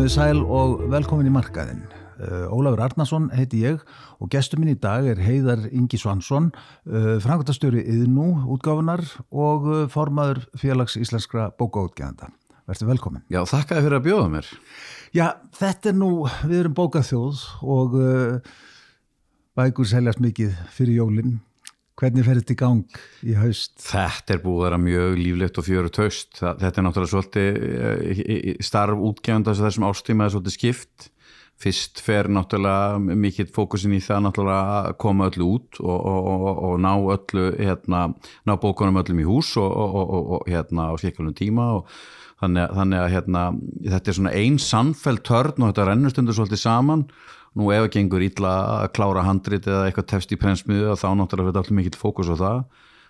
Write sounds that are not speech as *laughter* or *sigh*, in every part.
Komiði sæl og velkomin í markaðin. Uh, Ólafur Arnason heiti ég og gestur minn í dag er Heiðar Ingi Svansson, uh, frangotastjóri Yðnú útgáfunar og uh, formaður félags íslenskra bókaútgefanda. Verður velkomin. Já, þakkaði fyrir að bjóða mér. Já, þetta er nú, við erum bókaþjóð og bækur seljast mikið fyrir jólinn. Hvernig fer þetta í gang í haust? Þetta er búið að vera mjög líflegt og fjörut haust. Þetta er náttúrulega svolítið starf útgefanda þessum ástímaði svolítið skipt fyrst fer náttúrulega mikill fókusin í það náttúrulega að koma öllu út og, og, og, og ná öllu hérna, ná bókunum öllum í hús og hérna á skikkulum tíma og þannig, þannig að hérna þetta er svona einn sannfælt törn og þetta rennustundur svolítið saman nú ef það gengur ítla að klára handrit eða eitthvað tefst í prensmiðu þá náttúrulega verður alltaf mikill fókus á það.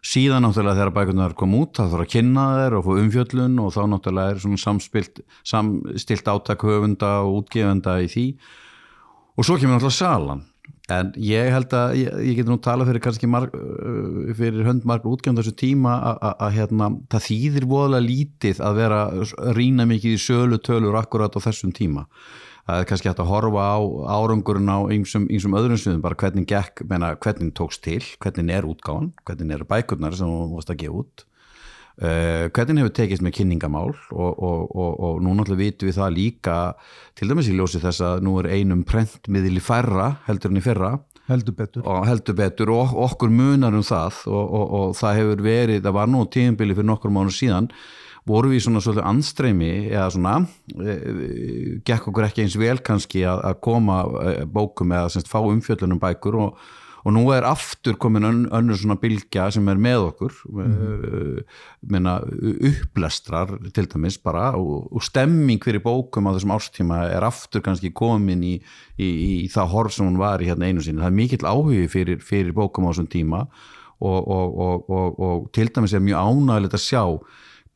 Síðan náttúrulega þegar bækurnar kom út það þarf að kynna þeir og få umfjöllun og þá náttúrulega er svona samspilt samstilt átak höfunda og útgefenda í því. Og svo kemur náttúrulega salan. En ég held að ég, ég get nú tala fyrir kannski marg, uh, fyrir höndmark útgefenda þessu tíma að hérna það þýðir voðalega lítið að vera rína mikið í sölu tölur akkurat á þessum tíma það er kannski hægt að horfa á árangurinn á einsum öðrum sviðum, bara hvernig gekk, menna, hvernig tókst til, hvernig er útgáðan, hvernig er bækurnar sem þú varst að gefa út, uh, hvernig hefur tekist með kynningamál og, og, og, og nú náttúrulega vitum við það líka, til dæmis í ljósi þess að nú er einum prentmiðil í færra heldur en í fyrra, heldur betur. Og heldur betur og okkur munar um það og það hefur verið, það var nú tíumbili fyrir nokkur mánu síðan voru við svona svolítið anstreymi eða svona e, gekk okkur ekki eins vel kannski að, að koma e, bókum eða semst fá umfjöllunum bækur og, og nú er aftur komin ön, önnur svona bylgja sem er með okkur mm menna upplestrar til dæmis bara og, og stemming fyrir bókum á þessum ástíma er aftur kannski komin í, í, í það horf sem hún var í hérna einu sinni. Það er mikill áhugi fyrir, fyrir bókum á þessum tíma og, og til dæmis er mjög ánægilegt að sjá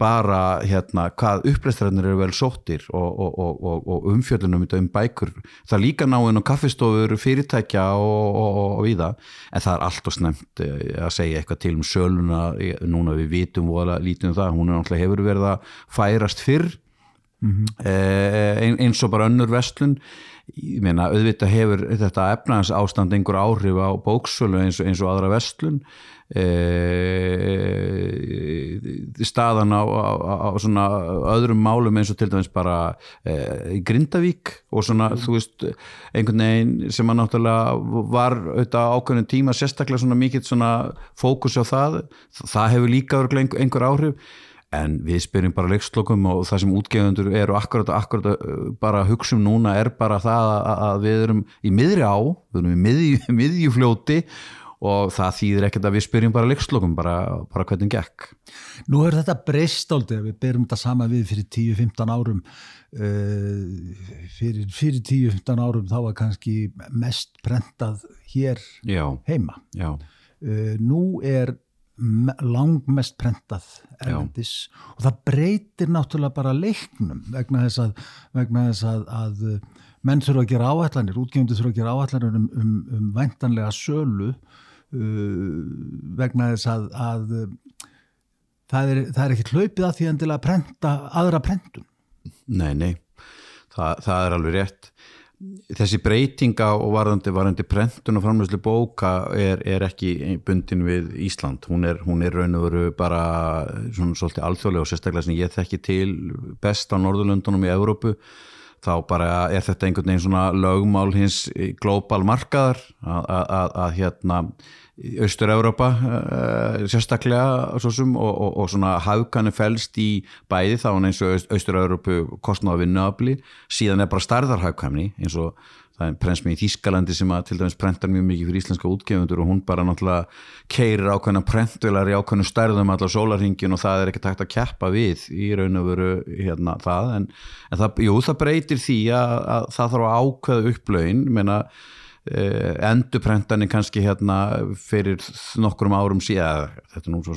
bara hérna hvað upplæstræðinir eru vel sóttir og, og, og, og umfjöldunum um bækur, það líka náinn og kaffistofur, fyrirtækja og viða, en það er allt og snemt eh, að segja eitthvað til um söluna. Núna við vitum vola lítið um það, hún er náttúrulega hefur verið að færast fyrr mm -hmm. eins og bara önnur vestlun ég meina auðvitað hefur þetta efnans ástand einhver áhrif á bóksölu eins, eins og aðra vestlun staðan á, á, á svona öðrum málum eins og til dæmis bara e, í Grindavík og svona mm. þú veist einhvern veginn sem að náttúrulega var auðvitað ákveðin tíma sérstaklega svona mikill svona fókus á það það hefur líka verið einhver áhrif en við spyrjum bara leikslokum og það sem útgefundur eru akkurat, akkurat bara hugsun núna er bara það að við erum í miðri á, við erum í miðju, *laughs* miðjufljóti og það þýðir ekkert að við spyrjum bara leikslokum, bara, bara hvernig gekk. Nú er þetta breyst við berum þetta sama við fyrir 10-15 árum. Uh, fyrir, fyrir 10-15 árum þá var kannski mest prentað hér já, heima. Já. Uh, nú er langmest prentað erlendis. Og það breytir náttúrulega bara leiknum vegna þess að, vegna þess að, að menn þurfa að gera áallanir, útgefndu þurfa að gera áallanir um, um, um væntanlega sölu vegna þess að, að það, er, það er ekki hlaupið að því endilega að prenta aðra prentun. Nei, nei, það, það er alveg rétt. Þessi breytinga og varðandi, varðandi prentun og framlöslu bóka er, er ekki bundin við Ísland. Hún er, hún er raun og veru bara svona svolítið alþjóðlega og sérstaklega sem ég þekki til best á Norðurlöndunum í Evrópu þá bara er þetta einhvern veginn svona lögmál hins glóbal markaðar að hérna Austur-Európa uh, sérstaklega og, og, og svona hafkannu fælst í bæði þá eins og Austur-Európu kostnáða vinnuafli síðan er bara starðarhafkanni eins og það er prensmið í Þískalandi sem að til dæmis prentar mjög mikið fyrir íslenska útgefundur og hún bara náttúrulega keirir ákveðna prentvelar í ákveðnu stærðum allar sólarhingin og það er ekkert hægt að keppa við í raun og veru hérna það. En, en það, jú, það breytir því að, að það þarf að ákveða upplögin menna endurprentanir kannski hérna fyrir nokkurum árum síðan þetta er nú svo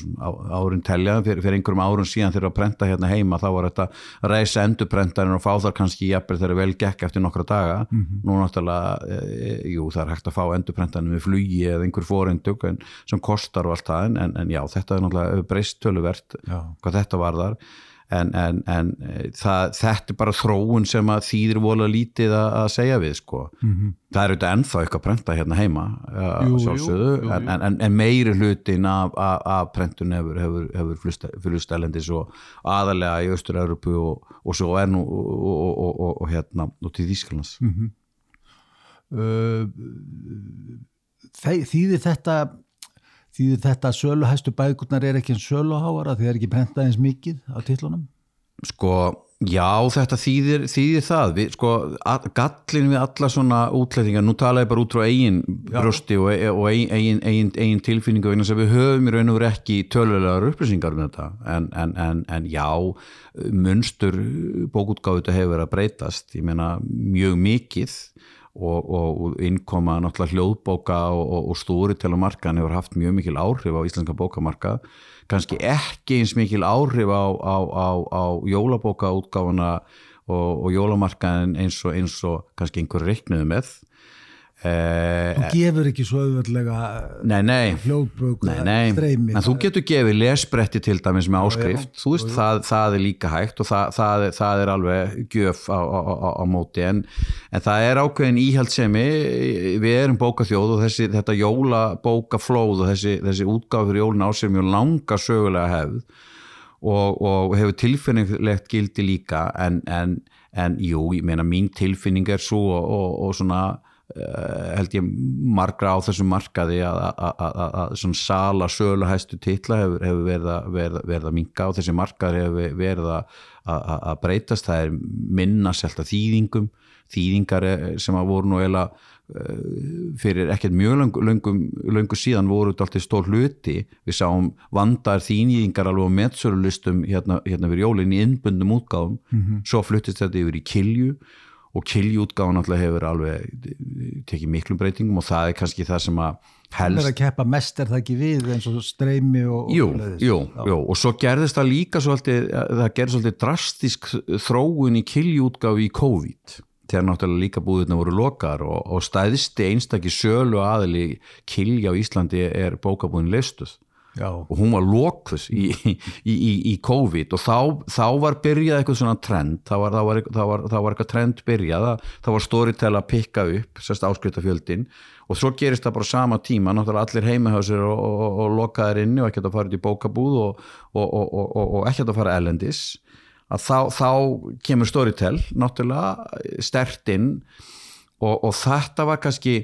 árum telja fyrir, fyrir einhverjum árum síðan þegar að prenta hérna heima þá var þetta að reysa endurprentanir og fá þar kannski jafnvel þegar vel gekk eftir nokkra daga. Mm -hmm. nú náttúrulega, e, jú það er hægt að fá endurprentanir með flugi eða einhver fóreindug sem kostar og allt það en, en já þetta er náttúrulega breyst töluvert hvað þetta var þar en, en, en það, þetta er bara þróun sem að þýðir vola lítið að, að segja við sko. mm -hmm. það er auðvitað ennþá eitthvað prenta hérna heima jú, sjálfsögðu, jú, jú, en, en meiri hlutin af, af, af prentun hefur, hefur, hefur flustælendis og aðalega í Östur-Európu og, og svo er nú og, og, og hérna og til Þýskalands mm -hmm. uh, Þýðir þetta Því þetta söluhæstu bækurnar er ekki en söluháara því það er ekki prentað eins mikið á tillunum? Sko, já, þetta þýðir, þýðir það. Við, sko, gallin við alla svona útlætingar, nú tala ég bara út frá eigin brösti og, og eigin, eigin, eigin tilfinningu vegna sem við höfum í raun og veru ekki tölulegar upplýsingar um þetta. En, en, en, en já, munstur bókútgáðu þetta hefur verið að breytast, ég meina mjög mikið og, og innkoma náttúrulega hljóðbóka og, og stóri til að markaðan hefur haft mjög mikil áhrif á íslenska bókamarka kannski ekki eins mikil áhrif á, á, á, á jólabóka útgáfana og, og jólamarkaðin eins og eins og kannski einhver reiknuðu með Eh, þú gefur ekki svo auðvöldlega hljóðböku streymi. En þú getur gefið lesbretti til dæmis með áskrift já, já, þú veist já, það, það er líka hægt og það, það, það er alveg gjöf á, á, á, á móti. En, en það er ákveðin íhaldsemi við erum bókaþjóð og þessi, þetta jólabókaflóð og þessi, þessi útgáfur jólun á sér mjög langa sögulega hefð og, og hefur tilfinningilegt gildi líka. En, en, en jú, ég meina mín tilfinning er svo og, og, og svona Eh, held ég margra á þessum markaði að svona sala söluhæstu titla hefur, hefur verið að, verið, verið að minga og þessi markaði hefur verið að breytast. Það er minna selta þýðingum þýðingar sem að voru nú eila eh, fyrir ekkert mjög löngu síðan voru þetta alltaf stór hluti. Við sáum vandar þýðingar alveg á meðsölulistum hérna, hérna fyrir jólinn í innbundum útgáðum mm -hmm. svo fluttist þetta yfir í kilju og kiljútgáðan alltaf hefur alveg tekið miklum breytingum og það er kannski það sem að helst... Það er að keppa mest er það ekki við eins og streymi og... Jú, jú, jú, og svo gerðist það líka svolítið, það gerðist svolítið drastisk þróun í kiljútgáð í COVID þegar náttúrulega líka búðurna voru lokar og, og stæðisti einstakki sölu aðili kilja á Íslandi er bókabúðin listuð Já. og hún var lókuð í, í, í, í COVID og þá, þá var byrjað eitthvað svona trend þá var, var, var, var eitthvað trend byrjað þá var Storytel að pikka upp sérst áskriftarfjöldin og svo gerist það bara sama tíma, náttúrulega allir heimahásir og, og, og, og lokaðir inni og ekkert að fara út í bókabúð og ekkert að fara ellendis að þá, þá kemur Storytel náttúrulega stertinn og þetta var kannski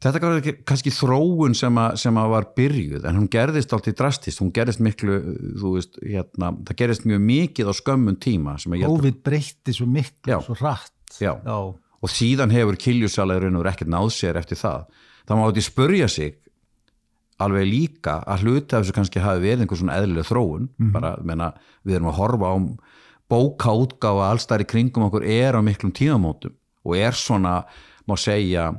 Þetta var kannski þróun sem að, sem að var byrjuð en hún gerðist alltaf drastist, hún gerðist miklu, þú veist, hérna, það gerðist mjög mikið á skömmun tíma. Óvið breytti svo miklu, já, svo rætt. Já. já, og síðan hefur kiljusalaðurinn og ekkert náð sér eftir það. Það má átti spurja sig alveg líka að hluti af þessu kannski hafi verið einhvers svona eðlileg þróun, mm bara, menna, við erum að horfa á bókaútgáfa allstæri kringum okkur er á miklum tíðamótum og er svona, má segja,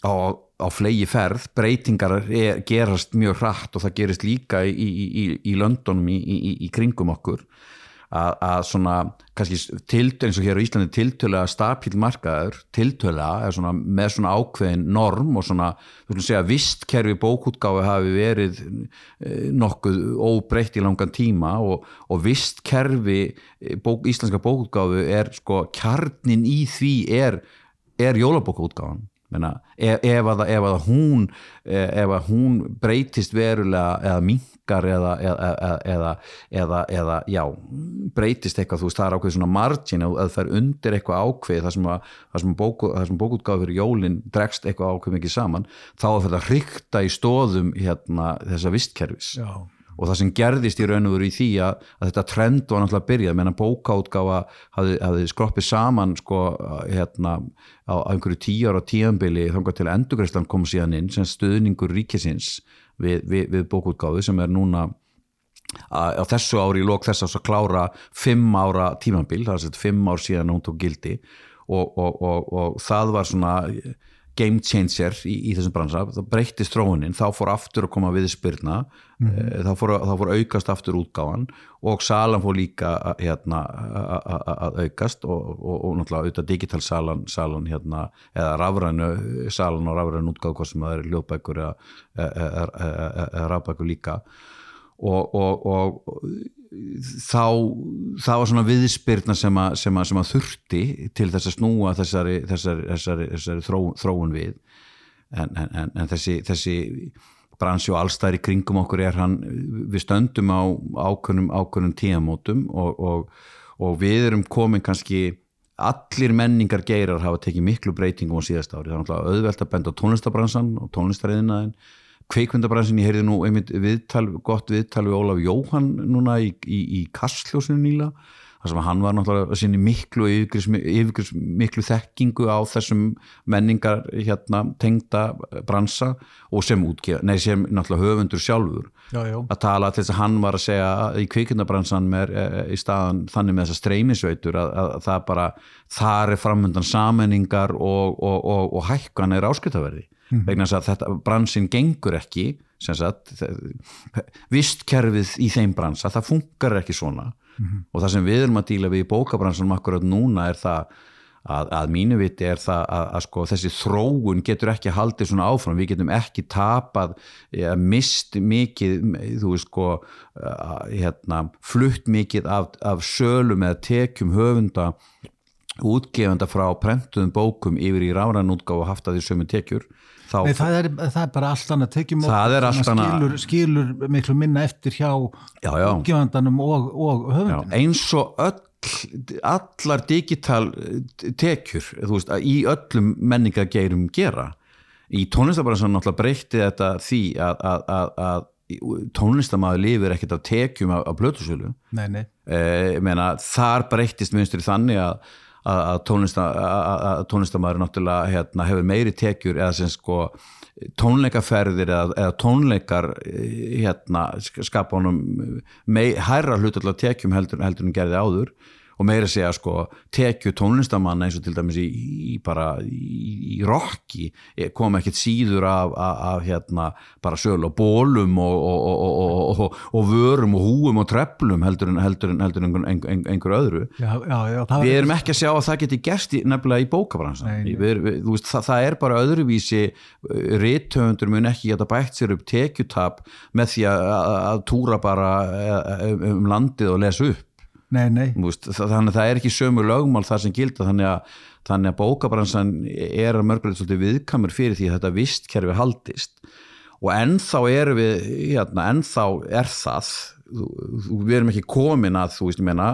á á flegi ferð, breytingar er, gerast mjög hratt og það gerist líka í, í, í, í löndunum í kringum okkur að, að svona, kannski tilt, eins og hér á Íslandi tiltölega stapíl markaður, tiltölega svona, með svona ákveðin norm og svona, þú veist að segja, vistkerfi bókútgáfi hafi verið eh, nokkuð óbreytt í langan tíma og, og vistkerfi eh, bók, íslenska bókútgáfi er sko, kjarnin í því er, er jólabókútgáfan Menna, ef, ef, að, ef, að hún, e, ef að hún breytist verulega eða minkar eða, eða, eða já, breytist eitthvað þú veist það er ákveð svona margin að það er undir eitthvað ákveð þar sem, sem, bókutgáð fyrir jólinn dregst eitthvað ákveð mikið saman þá er þetta hrykta í stóðum hérna, þessa vistkerfis. Já og það sem gerðist í raun og veru í því að, að þetta trend var náttúrulega að byrja meðan bókáutgáfa hafði, hafði skroppið saman sko hérna á einhverju tíu ára tíanbili þangar til endurgræslan kom síðan inn sem stuðningur ríkisins við, við, við bókútgáðu sem er núna á þessu ári í lók þess að klára fimm ára tímanbíl, það er að fimm ár síðan hún tók gildi. Og, og, og, og það var svona game changer í, í þessum bransa það breyttist tróunin, þá fór aftur að koma viðspyrna, mm -hmm. þá, fór, þá fór aukast aftur útgáðan og salan fór líka hérna, að aukast og, og, og náttúrulega auðvitað digital salan, salan hérna, eða rafrænu salan og rafrænu útgáð hvað sem það er ljóðbækur eða rafbækur líka og, og þá það var svona viðspyrna sem að, sem að, sem að þurfti til þess að snúa þessari, þessari, þessari, þessari þró, þróun við. En, en, en þessi, þessi bransi og allstæðir í kringum okkur er hann við stöndum á ákveðnum, ákveðnum tíamótum og, og, og við erum komin kannski allir menningar geirar hafa tekið miklu breytingum á síðast ári, það er náttúrulega auðvelt að benda á tónlistabransan og tónlistariðinaðin kveikvindabransin, ég heyrði nú einmitt viðtal, gott viðtal við Ólaf Jóhann núna í, í, í Kastljósinu nýla þar sem hann var náttúrulega sinni miklu yfirgris miklu þekkingu á þessum menningar hérna, tengda bransa og sem útgefa, nei sem náttúrulega höfundur sjálfur já, já. að tala til þess að hann var að segja í kvikindabransan með e, í staðan þannig með þessar streymisveitur að, að, að það bara, þar er framöndan sammenningar og, og, og, og hækkan er áskiptaverði mm -hmm. vegna að þetta bransin gengur ekki vistkerfið í þeim bransa, það funkar ekki svona mm -hmm. og það sem við erum að díla við í bókabransunum akkurat núna er það að, að mínu viti er það að, að sko, þessi þróun getur ekki haldið svona áfram, við getum ekki tapað, ja, mist mikið, þú veist sko hérna, flutt mikið af, af sölum eða tekjum höfunda útgefanda frá prentuðum bókum yfir í ráranútgáð og haft að því sömu tekjur Nei, það, er, það er bara allt annað tekjum og skilur, skilur miklu minna eftir hjá útgefandanum og, og höfundum. Já, eins og öll, allar digital tekjur veist, í öllum menningageirum gera. Í tónlistabarasan náttúrulega breytti þetta því að, að, að, að tónlistamæður lifir ekkert af tekjum af, af blötusölu. Nei, nei. Eh, meina, þar breyttist minnstur þannig að að tónlista, tónlistamæður náttúrulega hérna, hefur meiri tekjur eða sem sko tónleikaferðir eða, eða tónleikar hérna, skapa honum hærra hlutallega tekjum heldur, heldur en gerði áður og meira segja sko tekju tónlistamann eins og til dæmis í, í bara í, í rocki e, kom ekkert síður af, af, af hérna bara söl og bólum og, og, og, og vörum og húum og treplum heldur en heldur en, heldur en einhver, einhver, öðru. Já, já, já, við erum ekki að sjá að það geti gerst í, nefnilega í bókabransan það, það er bara öðruvísi réttöfundur mun ekki geta bætt sér upp tekjutab með því að, að, túra bara e, e, um landið og lesa upp Nei, nei. Múst, þannig að það er ekki sömu lögmál þar sem gilda þannig að, þannig að bókabransan er mörgulegt svolítið viðkamur fyrir því að þetta vistkerfi haldist og ennþá er við hérna, ennþá er það við erum ekki komin að þú veist ég meina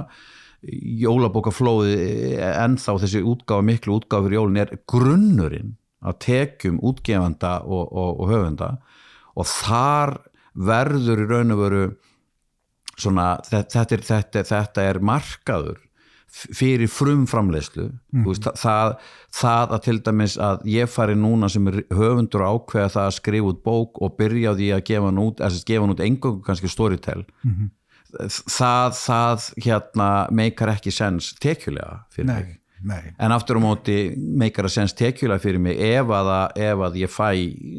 jólabókaflóði ennþá þessi útgáfa miklu útgáfa fyrir jólun er grunnurinn að tekjum útgefanda og, og, og höfunda og þar verður í raun og veru svona, þetta, er, þetta, þetta er markaður fyrir frumframleyslu mm. veist, það, það að til dæmis að ég fari núna sem höfundur ákveða það að skrifa út bók og byrja á því að gefa hann út, út engung kannski storytell mm -hmm. það, það hérna meikar ekki sens tekjulega fyrir Nei. mig Nei. en aftur á móti meikar að sens tekjulega fyrir mig ef að, ef að ég fæ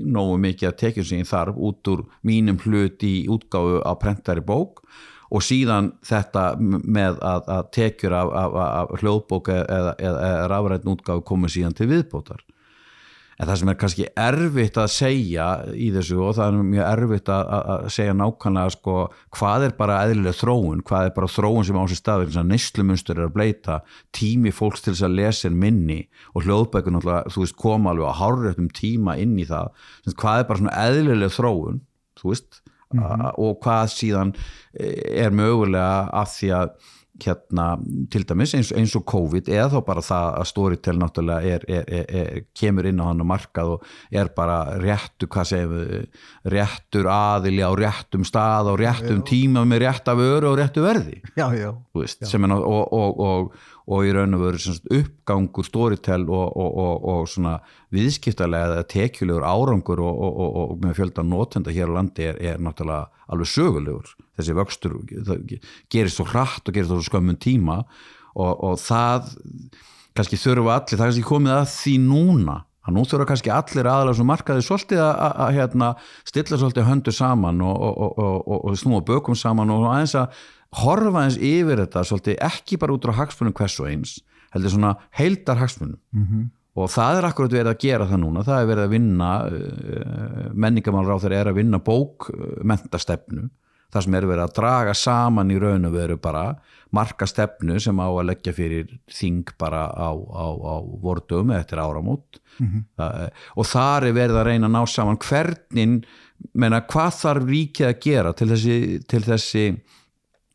nógu mikið af tekjum sem ég þarf út úr mínum hlut í útgáfu á prentari bók og síðan þetta með að, að tekjur af, af, af hljóðbók eða, eða, eða rafræðin útgáðu komið síðan til viðbótar. En það sem er kannski erfitt að segja í þessu og það er mjög erfitt að, að segja nákvæmlega sko, hvað er bara eðlileg þróun, hvað er bara þróun sem á sér stað þess að nýslumunstur er að bleita tími fólks til þess að lesa er minni og hljóðbækun þú veist koma alveg að hárið um tíma inn í það. Hvað er bara svona eðlileg þróun? Þú veist mm -hmm. og hvað síðan eh, er mögulega af því að hérna til dæmis eins, eins og COVID eða þá bara það að Storytel náttúrulega er, er, er, kemur inn á hann og markað og er bara réttu hvað segum við, réttur aðili á réttum stað og réttum já. tíma með rétt af öru og réttu verði já, já, veist, og, og, og, og í raun og veru uppgangur Storytel og svona viðskiptarlega eða tekjulegur árangur og með fjölda nótenda hér á landi er náttúrulega alveg sögulegur. Þessi vöxtur gerist svo hratt og gerist svo skömmun tíma og, og það kannski þurfa allir, það er kannski komið að því núna að nú þurfa kannski allir aðalega sem markaði svolítið að hérna, stilla svolítið höndu saman og, og, og snúa bökum saman og aðeins að horfa eins yfir þetta svolítið ekki bara út á hagsmunum hvers og eins heldur svona heildar hagsmunum. Mm -hmm. og það er akkurat verið að gera það núna. Það er verið að vinna uh, menningamálráð þegar er að vinna bókmentastefnu það sem er verið að draga saman í raun og veru bara marka stefnu sem á að leggja fyrir þing bara á, á, á vordum eftir áramót mm -hmm. og þar er verið að reyna að ná saman hvernig, menna hvað þarf ríkið að gera til þessi, til þessi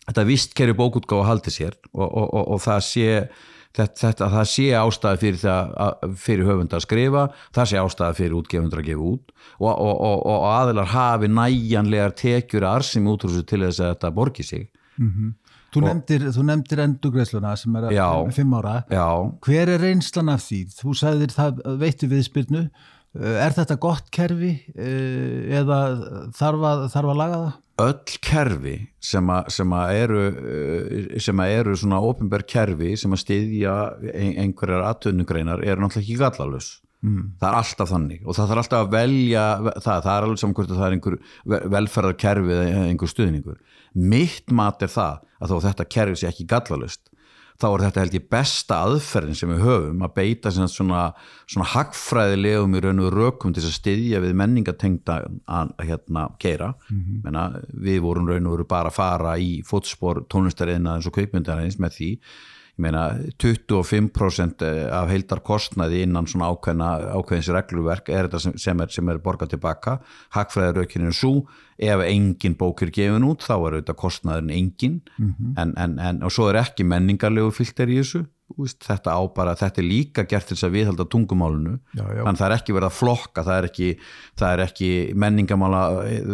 þetta vistkerri bókutgáð að haldi sér og, og, og, og það sé þetta, þetta, það sé ástæði fyrir, það, fyrir höfund að skrifa, það sé ástæði fyrir útgefundur að gefa út og aðilar hafi næjanlegar tekjur að arsim útrúsu til þess að þetta borgi sig mm -hmm. Þú nefndir, þú nefndir endugreisluna sem er já, fimm ára. Já. Hver er reynslan af því? Þú sagðir það veitu viðspilnu. Eh, er þetta gott kerfi eh, eða þarf að, þarf að laga það? Öll kerfi sem að, sem að eru, eh, sem að eru svona ofinberg kerfi sem að stiðja einhverjar aðtöðnugreinar eru náttúrulega ekki gallalus. Mm. það er alltaf þannig og það þarf alltaf að velja það, það er alveg saman hvort það er einhver velferðarkerfi eða einhver stuðningur mitt mat er það að þó þetta kerfi sé ekki gallalust þá er þetta held ég besta aðferðin sem við höfum að beita svona, svona hagfræðilegum í raun og rökum til að styðja við menningatengta að hérna keira mm -hmm. Menna, við vorum raun og veru bara að fara í fótspor tónlistariðna eins og kveikmyndarins með því meina 25% eh, af heildar kostnaði innan svona ákveðna ákveðins regluverk er þetta sem, sem er, er borgað tilbaka, hagfræðarökinin er svo, ef engin bók er gefin út þá er þetta kostnaðin engin mm -hmm. en, en, en og svo er ekki menningarlegu fylgter í þessu þetta á bara, þetta er líka gert til þess að viðhalda tungumálunu, já, já. þannig það er ekki verið að flokka, það er ekki, það er ekki menningamála,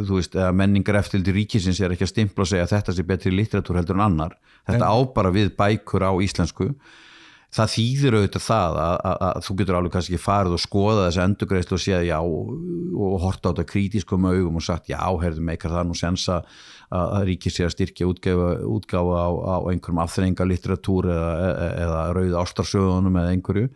þú veist menningar eftir ríkisins er ekki að stimpla og segja að þetta sé betri litteratúr heldur en annar. Þetta en... á bara við bækur á íslensku það þýðir auðvitað það að, að, að þú getur alveg kannski farið og skoða þessi endurgreðslu og séð já og horta á þetta krítiskum augum og sagt já, herðum eitthvað það nú sensa að ríkir sér að styrkja útgáfa, útgáfa á, á einhverjum afþrengarlittratúr eða, eða rauð ástarsöðunum eða einhverju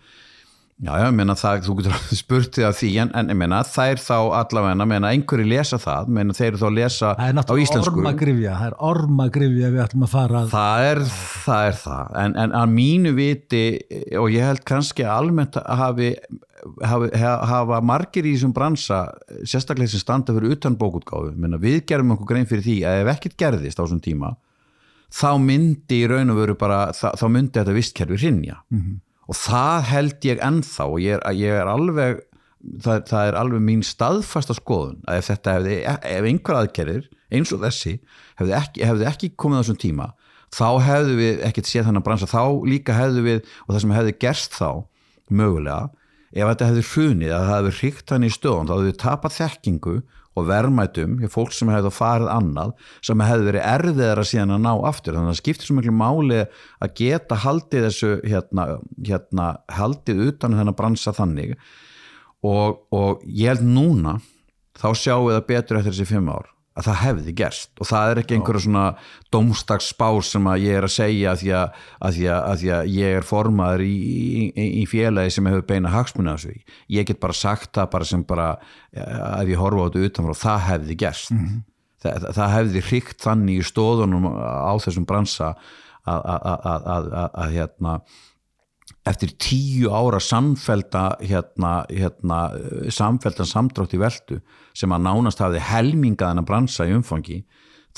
Já, já, ég meina það, þú getur spurt þig af því, en, en ég meina er þá allavega, ég meina einhverju lesa það, meina þeir eru þá að lesa á íslensku. Það er ormagrifja, það er ormagrifja við ætlum að fara að... Það er það, er það. En, en að mínu viti, og ég held kannski almennt að hafi, hafi, hafa margir í þessum bransa, sérstaklega sem standa fyrir utan bókutgáðu, við gerum okkur grein fyrir því að ef ekkert gerðist á þessum tíma, þá myndi í raun og veru bara, þá myndi þetta vistkerfi rinja. Mm -hmm og það held ég ennþá og ég ég er alveg það, það er alveg mín staðfasta skoðun að ef þetta hefði, ef einhver aðgerir eins og þessi hefði ekki, hefði ekki komið á þessum tíma þá hefðu við ekkert séð þannig að bransa. Þá líka hefðu við, og það sem hefði gerst þá mögulega, ef þetta hefði hrunið að það hefði hrikt hann í stöðun þá hefðu við tapað þekkingu og verðmætum hjá fólk sem hefði farið annað sem hefði verið erfiðar að síðan að ná aftur. Þannig að það skiptir svo miklu máli að geta haldið þessu hérna, hérna haldið utan þennan bransa þannig. Og, og ég held núna þá sjáum við það betur eftir þessi fimm ár að það hefði gerst. Og það er ekki einhverja svona domstagsspár sem að ég er að segja að því að, að, því að, að því ég er formaður í, í, í félagi sem hefur beina hagsmunni á þessu. Ég get bara sagt það bara sem bara ef ég horfa á þetta utanfrá það hefði gerst. Mm -hmm. það, það hefði hrygt þannig í stóðunum á þessum bransa að hérna eftir tíu ára samfelda hérna, hérna, samfeldan samdrátt í veldu sem að nánast hafði helmingaðan að bransa í umfangi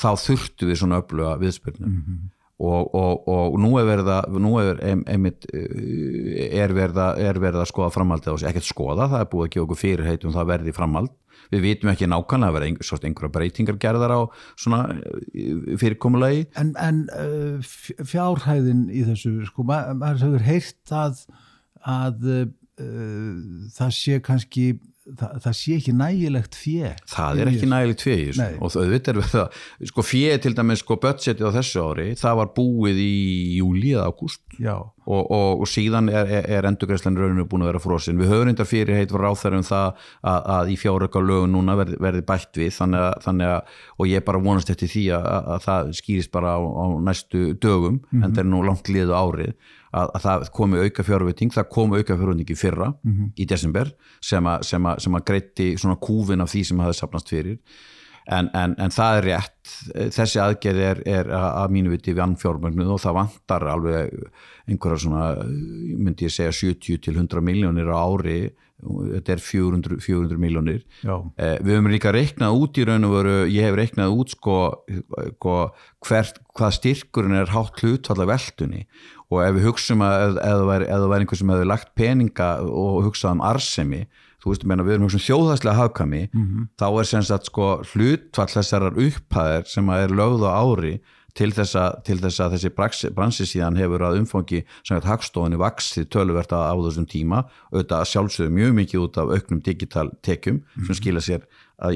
þá þurftu við svona öfluga viðspilnum mm -hmm. og, og, og nú er verið að nú er, einmitt, er verið að, er verið að skoða framhaldið á sig, ekkert skoða, það er búið að gefa okkur fyrirheitum það verði framhald við vitum ekki nákvæmlega að vera einhver, einhverja breytingar gerðar á svona fyrirkomulegi En, en uh, fjárhæðin í þessu, sko, ma maður hefur heyrt að, að uh, það sé kannski það, það sé ekki nægilegt fjö það er ekki nægilegt fjö og það er það, sko fjö til dæmis sko budgetið á þessu ári, það var búið í júli eða ágúst. Og, og, og síðan er, er endurgræslan rauninu búin að vera frósin, við höfum reyndar fyrir heit var ráþærum það að, að í fjáröka lögun núna verði, verði bætt við. Þannig að, þannig að, og ég bara vonast eftir því að það skýrist bara á, á næstu dögum, mm -hmm. en það er nú langt liðu árið að, að það komi auka fjárveiting, það komi auka fjárveiting í fyrra mm -hmm. í desember sem að, sem að, sem að greitti svona kúfin af því sem hafi sapnast fyrir en, en, en það er rétt þessi aðgerð er, er að mínu viti við annfjármögnuð og það vantar alveg einhverja svona myndi ég segja 70 til 100 miljónir á ári þetta er 400, 400 miljónir eh, við höfum líka reiknað út í raun og veru, ég hef reiknað út sko, sko hvert, hvað styrkurinn er hátt hlutfalla veldunni. Og ef við hugsaum að það væri einhver sem hefur lagt peninga og hugsað um arsemi þú veist, meina, við erum hugsaum þjóðhæslega hafkami mm -hmm. þá er sem sagt sko hlutfall þessarar upphæðir sem er lögð á ári til þess að, til þess að þessi bransi síðan hefur að umfangi hagstofunni vaksið tölverta á þessum tíma auðvitað sjálfsögðu mjög mikið út af auknum digital tekjum mm -hmm. sem skila sér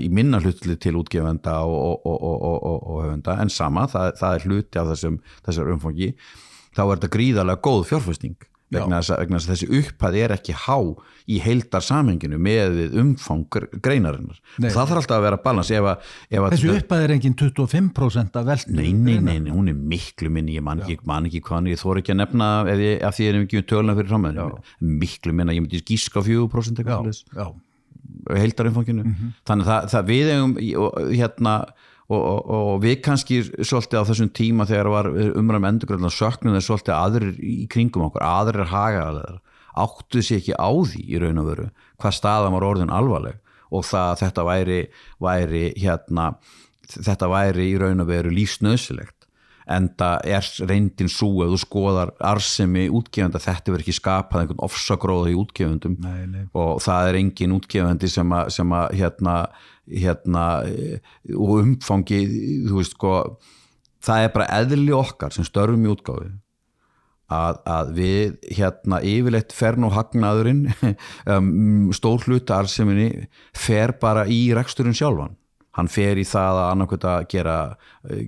í minna hlutli til útgefenda og, og, og, og höfenda en sama, það, það er hluti af þessum, þessar umfangi. Þá er þetta gríðarlega góð fjárfæsting vegna þess að þessi upphæð er ekki há í heildar samhenginu með umfang greinarinnar. Nei, það þarf alltaf að vera balans ef að, ef þessi upphæð er enginn 25% af veldinu nei, nei, nei, nei, hún er miklu minni. Ég man ekki, man ekki hvað ég þór ekki að nefna ef ég, af því ég er ekki töluna fyrir framöðinu miklu minna, ég myndi gíska 4% eitthvað heildar umfanginu mm -hmm. þannig að það, það við hefum hérna Og, og, og við kannski svolítið á þessum tíma þegar var umræðum endurgröðan söknum þeir svolítið aðrir í kringum okkur aðrir hagaðar áttuð sér ekki á því í raun og veru hvað staðan var orðin alvarleg og það þetta væri, væri hérna, þetta væri í raun og veru lífsnöðsilegt en það er reyndin svo ef þú skoðar arsemi útgefenda þetta verður ekki skapað einhvern ofsagróða í útgefendum nei, nei. og það er engin útgefendi sem að, sem að hérna hérna og umfangi þú veist sko það er bara eðli okkar sem störfum í útgáfi að, að við hérna yfirleitt fer nú hagnaðurinn *laughs* um, stór hluta arseminni fer bara í reksturinn sjálfan hann fer í það að annarkvöld að gera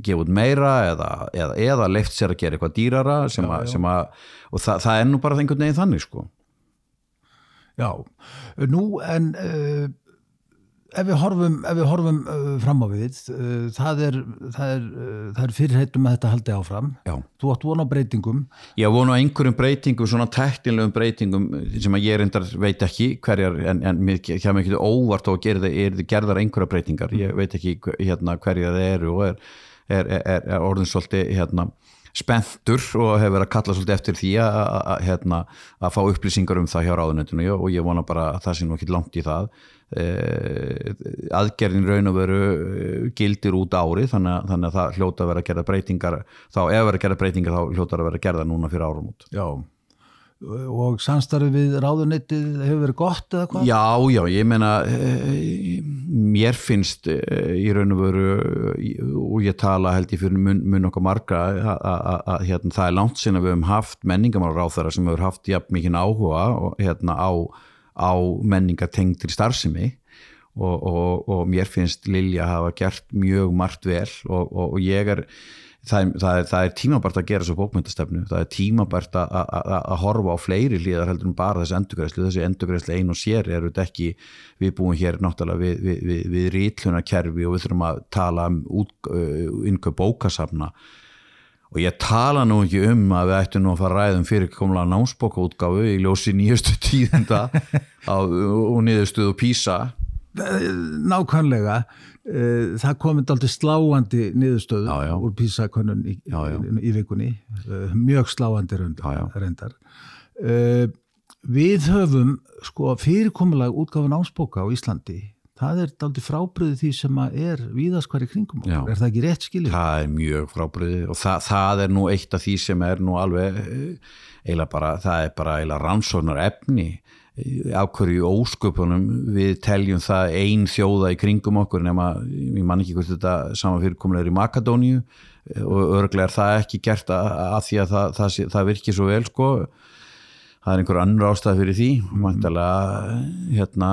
gefa út meira eða, eða, eða leift sér að gera eitthvað dýrara sem já, já. Að, og það, það er nú bara einhvern veginn þannig sko Já, nú en uh, ef við horfum, ef við horfum uh, fram á við uh, það er, er, uh, er fyrirheitum að þetta haldi áfram. Já. þú átt vona á breytingum. Ég vona á einhverjum breytingum, svona teknilegum breytingum sem að ég reyndar veit ekki hverjar, en, en mér kemur ekki óvart og er þið gerðar einhverja breytingar? Ég veit ekki hérna, hverjar það eru og er, er orðin svolítið hérna spenntur og hefur verið að kalla svolítið eftir því að, að, hérna, að fá upplýsingar um það hjá ráðunetinu og ég vona bara að það sé nú ekki langt í það. Eh, aðgerðin raun og veru eh, gildir út árið þannig þannig að það hljóta að vera að gera breytingar þá ef að vera að gera breytingar þá hljóta að vera að gera það núna fyrir árum út Já, og samstarfið við ráðunettið hefur verið gott eða hvað? Já, já, ég meina eh, mér finnst í raun og veru og ég tala held ég fyrir mun, mun okkar marga að hérna, það er langt sinna við hefum haft menningamál ráþara sem hefur haft jafn mikið áhuga hérna, á á menningatengtir starfsemi og, og, og mér finnst Lilja hafa gert mjög margt vel og, og ég er það er, það er, það er tímabært að gera svo bókmyndastefnu, það er tímabært að horfa á fleiri hlýðar heldur en bara þessi endurgræslu, þessi endurgræslu ein og sér eru þetta ekki, við búum hér náttúrulega við, við, við, við rítlunarkerfi og við þurfum að tala um uh, bókasafna og ég tala nú ekki um að við ættum nú að fara að ræðum fyrir komlega námsbókaútgáfu í ljósi nýjastu *laughs* tíðenda og niðurstuðu písa Nákvæmlega. Eh, það komið aldrei sláandi niðurstöðu já, já. úr písakonun í, í, vikunni. Eh, mjög sláandi reyndar. Eh, við höfum sko fyrirkomulega útgáfu námsbóka á Íslandi það er aldrei frábriðið því sem er víðast hverju kringum okkur, Já, er það ekki rétt skiljið? Það er mjög frábriðið og það, það er nú eitt af því sem er nú alveg eh, eiginlega bara, það er bara eiginlega rannsóknar efni á hverju ósköpunum við teljum það ein þjóða í kringum okkur nema, ég man ekki hvort þetta saman fyrirkomulega er í Makadóníu eh, og örglega er það ekki gert að, að því að það, það, það virkir svo vel sko það er einhver annur ástæð fyrir því mæntilega hérna,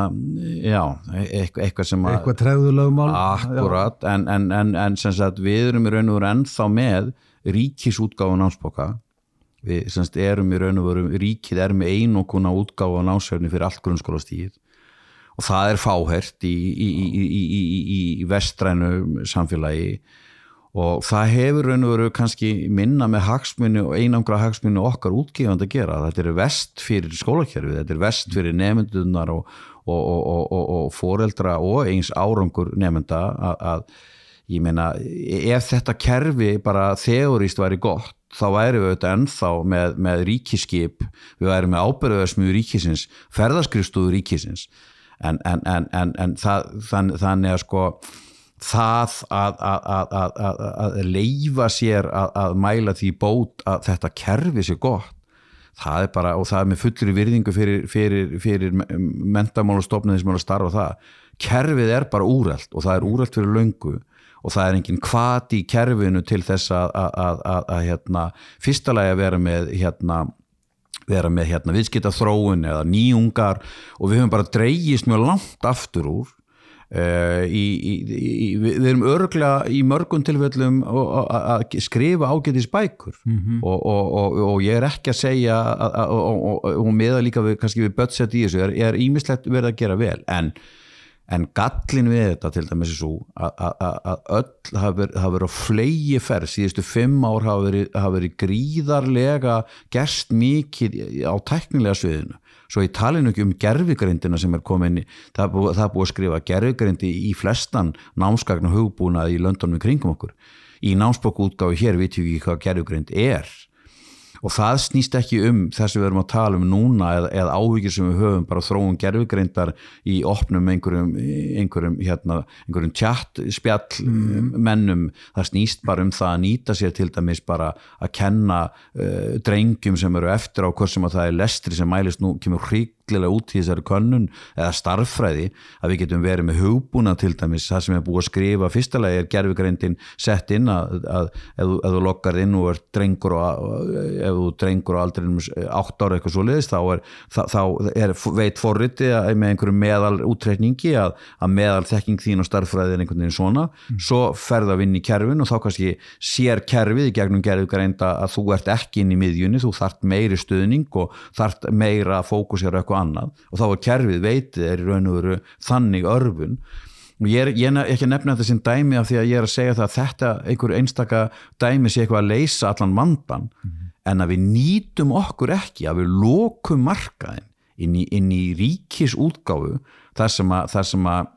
já, eitthvað, sem að eitthvað trefðulögumál akkurat, en, en, en, en sem sagt við erum í raun og veru ennþá með ríkisútgáfa námsboka við sem sagt erum í raun og veru ríkið er með einokuna útgáfa námsverðni fyrir allt grunnskólastíð og það er fáhert í, í, í, í vestrænu samfélagi og það hefur raun og veru kannski minna með hagsmunni og einangra hagsmunni okkar útgíðand að gera. Þetta er vest fyrir skólakerfið, þetta er vest fyrir nefndunar og, og, og, og, og foreldra og eins árangur nefnda að, að ég meina ef þetta kerfi bara þeorist væri gott þá væri við auðvitað ennþá með, með ríkiskip, við væri með ábyrðaðsmjög ríkisins, ferðaskrifstúðu ríkisins. En, en, en, en það, þann, þannig að sko það að, að, að, að leifa sér að mæla því bót að þetta kerfi sér gott. Það er bara, og það er með fullri virðingu fyrir, fyrir, fyrir mentamálastofnum sem er að starfa það. Kerfið er bara úrælt og það er úrælt fyrir löngu og það er enginn kvati í kerfinu til þess að hérna, fyrsta lagi að vera með hérna vera með hérna viðskita þróun eða nýjungar og við höfum bara dreyjist mjög langt aftur úr í, í, í, við erum örglega í mörgum tilfellum að skrifa ágætis bækur. Mm -hmm. og, og, og, og ég er ekki að segja og meða líka við, kannski við budget í þessu, er, er ímislegt verið að gera vel. En, en gallin við þetta til dæmis er svo að öll hafa verið á flegi ferð síðustu fimm ár hafa verið, verið gríðarlega gerst mikið á teknilega sviðinu svo ég tali nú ekki um gerfigrindina sem er komin það er búið, það er búið að skrifa gerfigrindi í flestan námskagn og hugbúnað í löndunum kringum okkur. Í námsbókútgáfi hér vitum við ekki hvað gerfigrind er og það snýst ekki um þess að við erum að tala um núna eða, eða áhugir sem við höfum bara þróum gerfugreindar í opnum einhverjum, einhverjum, hérna, einhverjum tjatt spjall mm. mennum, það snýst bara um það að nýta sér til dæmis bara að kenna uh, drengjum sem eru eftir á hvort sem að það er lestri sem mælist nú, kemur hrík hryllilega út í þessari könnun eða starffræði að við getum verið með hugbúna til dæmis, það sem er búið að skrifa fyrstulega er gerfugreindin sett inn að, að ef, ef þú lokkar inn og er drengur og ef þú drengur og aldrei átt ára eitthvað svo leiðist þá er, þá er veit forriti með einhverju meðal útreikningi að, að meðal þekking þín og starffræði er einhvern veginn svona, mm. svo ferða við inn í kerfin og þá kannski sér kerfið í gegnum gerfugreinda að þú ert ekki inn í miðjunni, þú þart meiri stuðning og þart meira fókusir eitthvað annað og þá er kerfið veitið er í raun og veru þannig örfun og ég er, ég er ekki að nefna þetta sem dæmi af því að ég er að segja það að þetta einhver einstaka dæmi sé eitthvað að leysa allan vandan mm -hmm. en að við nýtum okkur ekki að við lokum markaðin inn í, inn í ríkis útgáfu þar sem að, þar sem að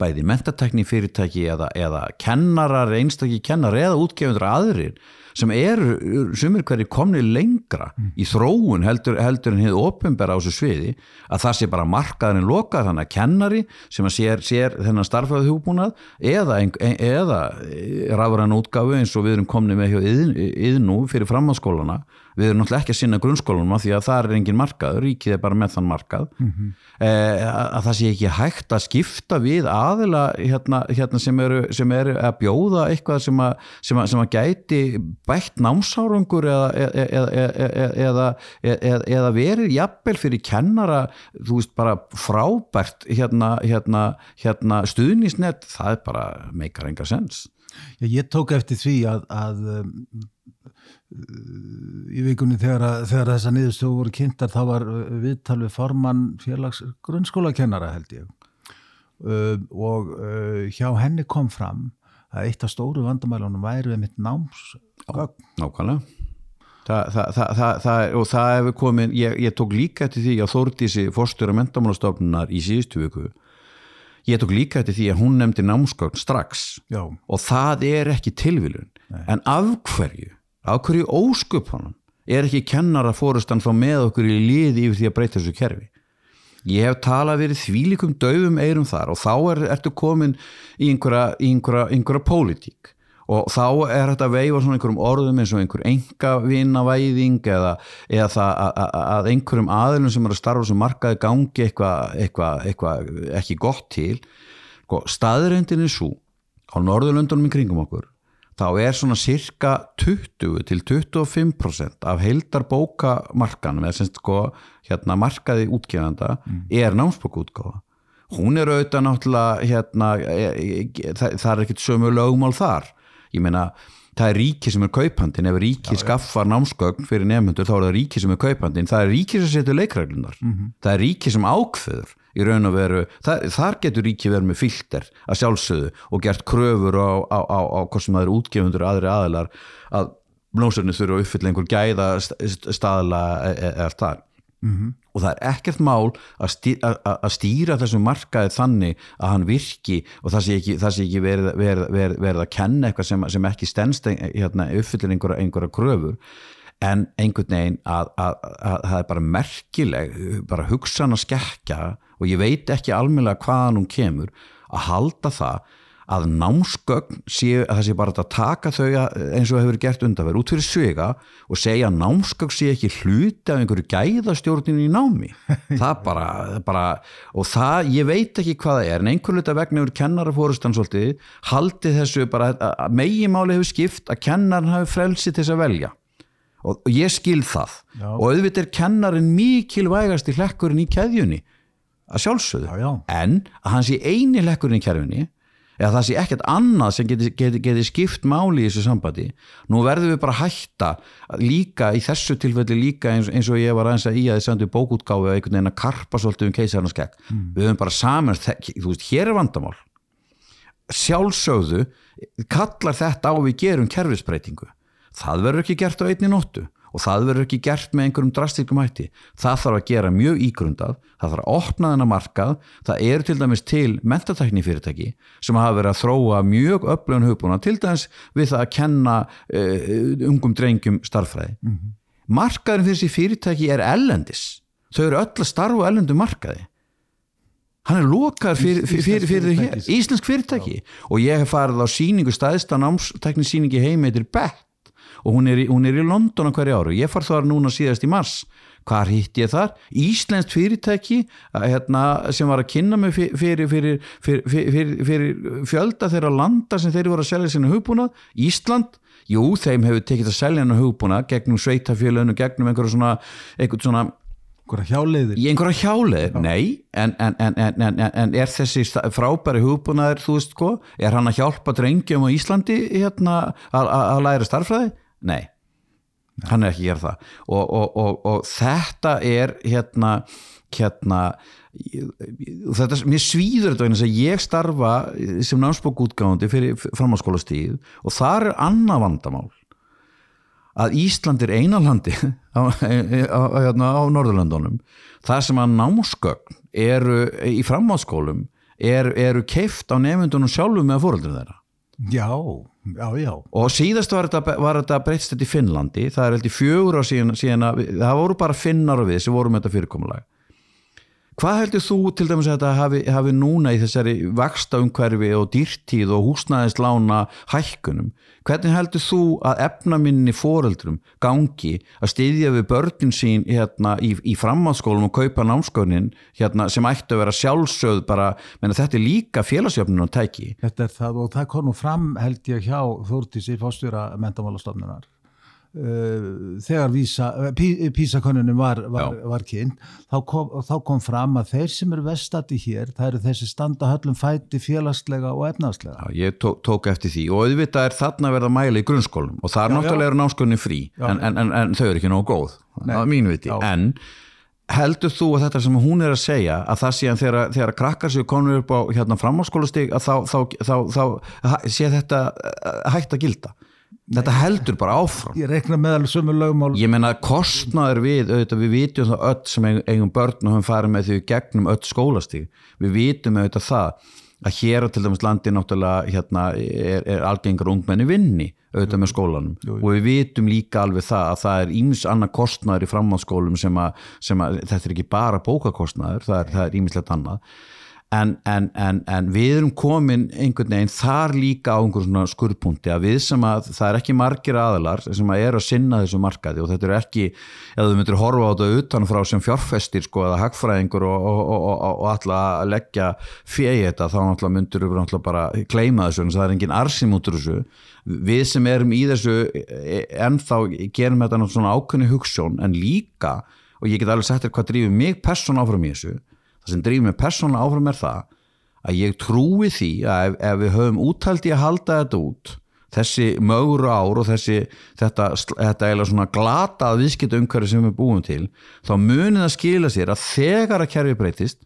bæði mentatekní fyrirtæki eða, eða kennarar, einstakki kennar eða útgefundur aðrir sem eru sumir hverju komni lengra mm. í þróun heldur, heldur en hefur ofinbæra á þessu sviði að það sé bara markaðurinn lokað þannig að kennari sem að sér, sér þennan starfæðu hjúbúnað eða, eða rafur hann útgafu eins og við erum komni með hjá yðnú fyrir framhanskólana við erum náttúrulega ekki að sinna grunnskólanum af því að það er engin markað, ríkið er bara með þann markað mm -hmm. eh, að það sé ekki hægt að skipta við aðila hérna, hérna sem, eru, sem eru að bjóða eitthvað sem að, sem að, sem að gæti bætt námsárangur eða, eða, eða, eða verið jafnvel fyrir kennara þú veist bara frábært hérna, hérna, hérna stuðnisnett, það er bara meikar enga sens Já, ég tók eftir því að, að í vikunni þegar, þegar þessa niðurstöfu voru kynntar þá var uh, viðtal við formann félags grunnskólakennara held ég. Uh, og uh, hjá henni kom fram að eitt af stóru vandamælunum væri við mitt náms Nákvæmlega. Það, það, það, og það hefur komin ég, ég tók líka eftir því að Þórdísi fórstur og mentamálastofnunar í síðustu viku ég tók líka eftir því að hún nefndi námsgögn strax. Já. og það er ekki tilvílun en af hverju á hverju óskupunum er ekki kennara fórustan þá með okkur í liði yfir því að breyta þessu kerfi? Ég hef talað verið þvílikum döfum eirum þar og þá er, ertu komin í einhverja, einhverja, einhverja pólitík. Og þá er þetta að veifa svona einhverjum orðum eins og einhver enga vinavæðing eða, eða það að, að einhverjum aðilum sem er að starfa sem markaði gangi eitthvað eitthva, eitthva ekki gott til. Sko, staðrendin er svo á Norðurlöndunum í kringum okkur þá er svona cirka 20 til 25% af heildar bókamarkanum eða semst sko hérna markaði útgefanda mm. er námsbókútgáfa hún er auðvitað náttúrulega hérna, e, e, e, það, það er ekkert sömu lögmál þar ég meina það er ríki sem er kaupandin ef ríki já, skaffar já. námsgögn fyrir nefnundur þá er það ríki sem er kaupandin það er ríki sem setur leikreglunar mm -hmm. það er ríki sem ákveður í raun og veru, það, þar getur ríki verið með fylgter að sjálfsögðu og gert kröfur á, á, á, á hvað sem það eru útgefundur og aðri aðilar að blóðsörnir þurfa að uppfylla einhver gæða staðla eða e, e, allt það -hmm. og það er ekkert mál að stýra, að stýra þessum markaði þannig að hann virki og það sé ekki, það sé ekki verið, verið, verið, verið að kenna eitthvað sem, sem ekki stennst hérna, uppfyllir einhverja, einhverja kröfur en einhvern veginn að, að, að það er bara merkileg bara hugsan að skekja og ég veit ekki almennilega hvaðan hún kemur að halda það að námsgögn séu að það sé bara að taka þau eins og hefur gert undanverð út fyrir svega og segja að námsgögn sé ekki hluti af einhverju gæðastjórninu í námi. *laughs* Það bara, bara og það, ég veit ekki hvað það er en einhver luta vegna yfir kennarafórustan svolítið haldi þessu bara að megimáli hefur skipt að kennarin hafi frelsi til þess að velja. Og, og ég skil það. Já. og auðvitað er kennarin mikilvægast í hlekkurinn í keðjunni að sjálfsögðu, já, já. en að hans í eini hlekkurinn í keðjunni eða það sé ekkert annað sem geti, geti, geti skipt máli í þessu sambandi nú verðum við bara hætta líka í þessu tilfelli líka eins, eins og ég var aðeins að í að þið sendu bókútgáfi að einhvern veginn að karpa svolítið um keisarnas gegn mm. við höfum bara saman, þú veist, hér er vandamál. Sjálfsögðu kallar þetta á við gerum kerfisbreytingu. Það verður ekki gert á einni nóttu og það verður ekki gert með einhverjum drastíkum hætti. Það þarf að gera mjög ígrundað það þarf að opna þennan markað það eru til dæmis til mentatekni fyrirtæki sem hafa verið að þróa mjög öflun hugbúna til dæmis við það að kenna uh, ungum drengjum starfræði mm -hmm. markaðurinn fyrir þessi fyrirtæki er ellendis þau eru öll að starfa ellendum markaði. Hann er lokar fyrir, fyrir, fyrir, fyrir hér Íslensk fyrirtæki. Já. og ég hef farið á síningu staðista námstekni síningi heimeitir Bett og hún er í, hún er í London á hverju áru, ég far þar núna síðast í mars. Hvað hitt ég þar? Íslenskt fyrirtæki hérna, sem var að kynna mig fyrir, fyrir, fyrir, fyrir fjölda þeirra landa sem þeir voru að selja sína hugbúnað, Ísland? Jú, þeim hefur tekið að selja hennar hugbúnað gegnum sveitafjölun og gegnum einhverja svona, einhverja svona hjáleiðir. Í einhverja hjáleiðir, nei. En, en, en, en er þessi frábæri hugbúnaður, þú veist sko er hann að hjálpa drengjum á Íslandi hérna, að læra starfræði nei, hann er ekki að gera það. Og, og, og, og þetta er hérna hérna þetta, mér svíður þetta eins að ég starfa sem námsbókútgáðandi fyrir framháskólastíð og þar er annað vandamál. Að Ísland er einalandi *laughs* á, á, hérna, á Norðurlandunum það sem að námsgögn eru í framháskólum er, eru keift á nefndunum sjálfu með fóröldinu þeirra Já, já, já. Og síðast var þetta, þetta breytst þetta í Finnlandi, það er heldur fjögur á síðan, síðan að það voru bara finnar og við sem vorum þetta fyrirkomulag. Hvað heldur þú til dæmis að þetta hafi, hafi núna í þessari vaksta umhverfi og dýrtíð og húsnæðislána hækkunum? Hvernig heldur þú að efnaminni foreldrum gangi að styðja við börnin sín hérna, í, í framháðskólum og kaupa námskónin hérna, sem ætti að vera sjálfsögð bara, menn að þetta er líka félagsjöfnun og tæki? Þetta er það og það nú fram held ég hjá Þórtísi fórstjóra mentamálastofnunar þegar písakonunum var, var, var kynnt þá kom, þá kom fram að þeir sem eru vestati hér, það eru þessi standa höllum fæti félagslega og efnagslega Já, ég tók, tók eftir því. Og auðvitað er þarna verða mæli í grunnskólum. Og það er náttúrulega eru námskólinu frí en, en, en, en þau eru ekki nógu góð það er mínu viti, en heldur þú að þetta sem hún er að segja að það sé að þegar, þegar krakkar séu konur upp á hérna framháskólastig að þá, þá, þá, þá sé þetta hægt að gilda þetta heldur bara áfram. Ég rekna meðal sömu lögmál. Ég menna kostnaður við, auðvitað, við vitum það öll sem eigum börn og höfum farið með því gegnum öll skólastíg við vitum auðvitað það að hér á til dæmis landi náttúrulega hérna, er, er algengar ungmenni vinni auðvitað með skólanum. jú, jú. og við vitum líka alveg það að það er ímis annað kostnaður í framháðskólum sem, sem að þetta er ekki bara bókakostnaður, það er ímislegt annað En, en, en, en við erum komin einhvern veginn þar líka á einhvern svona skurðpunti að við sem að það er ekki margir aðalar sem að er að sinna þessu markaði og þetta er ekki, eða þú myndir horfa á þetta utanfrá sem fjárfestir sko eða hagfræðingur og, og, og, og alltaf að leggja fjegi þetta þá náttúrulega myndir við náttúrulega bara kleima þessu en það er engin arsim út úr þessu. Við sem erum í þessu ennþá gerum þetta svona ákveðni hugssjón en líka og ég get alveg sagt þér hvað drýfur mig person áfram í þessu það sem drýfum mig persónulega áfram er það að ég trúi því að ef, ef við höfum úttaldi að halda þetta út þessi mögur ár og þessi þetta, þetta eiginlega svona glatað viðskipt umhverfi sem við búum til þá munið að skila sér að þegar að kerfi breytist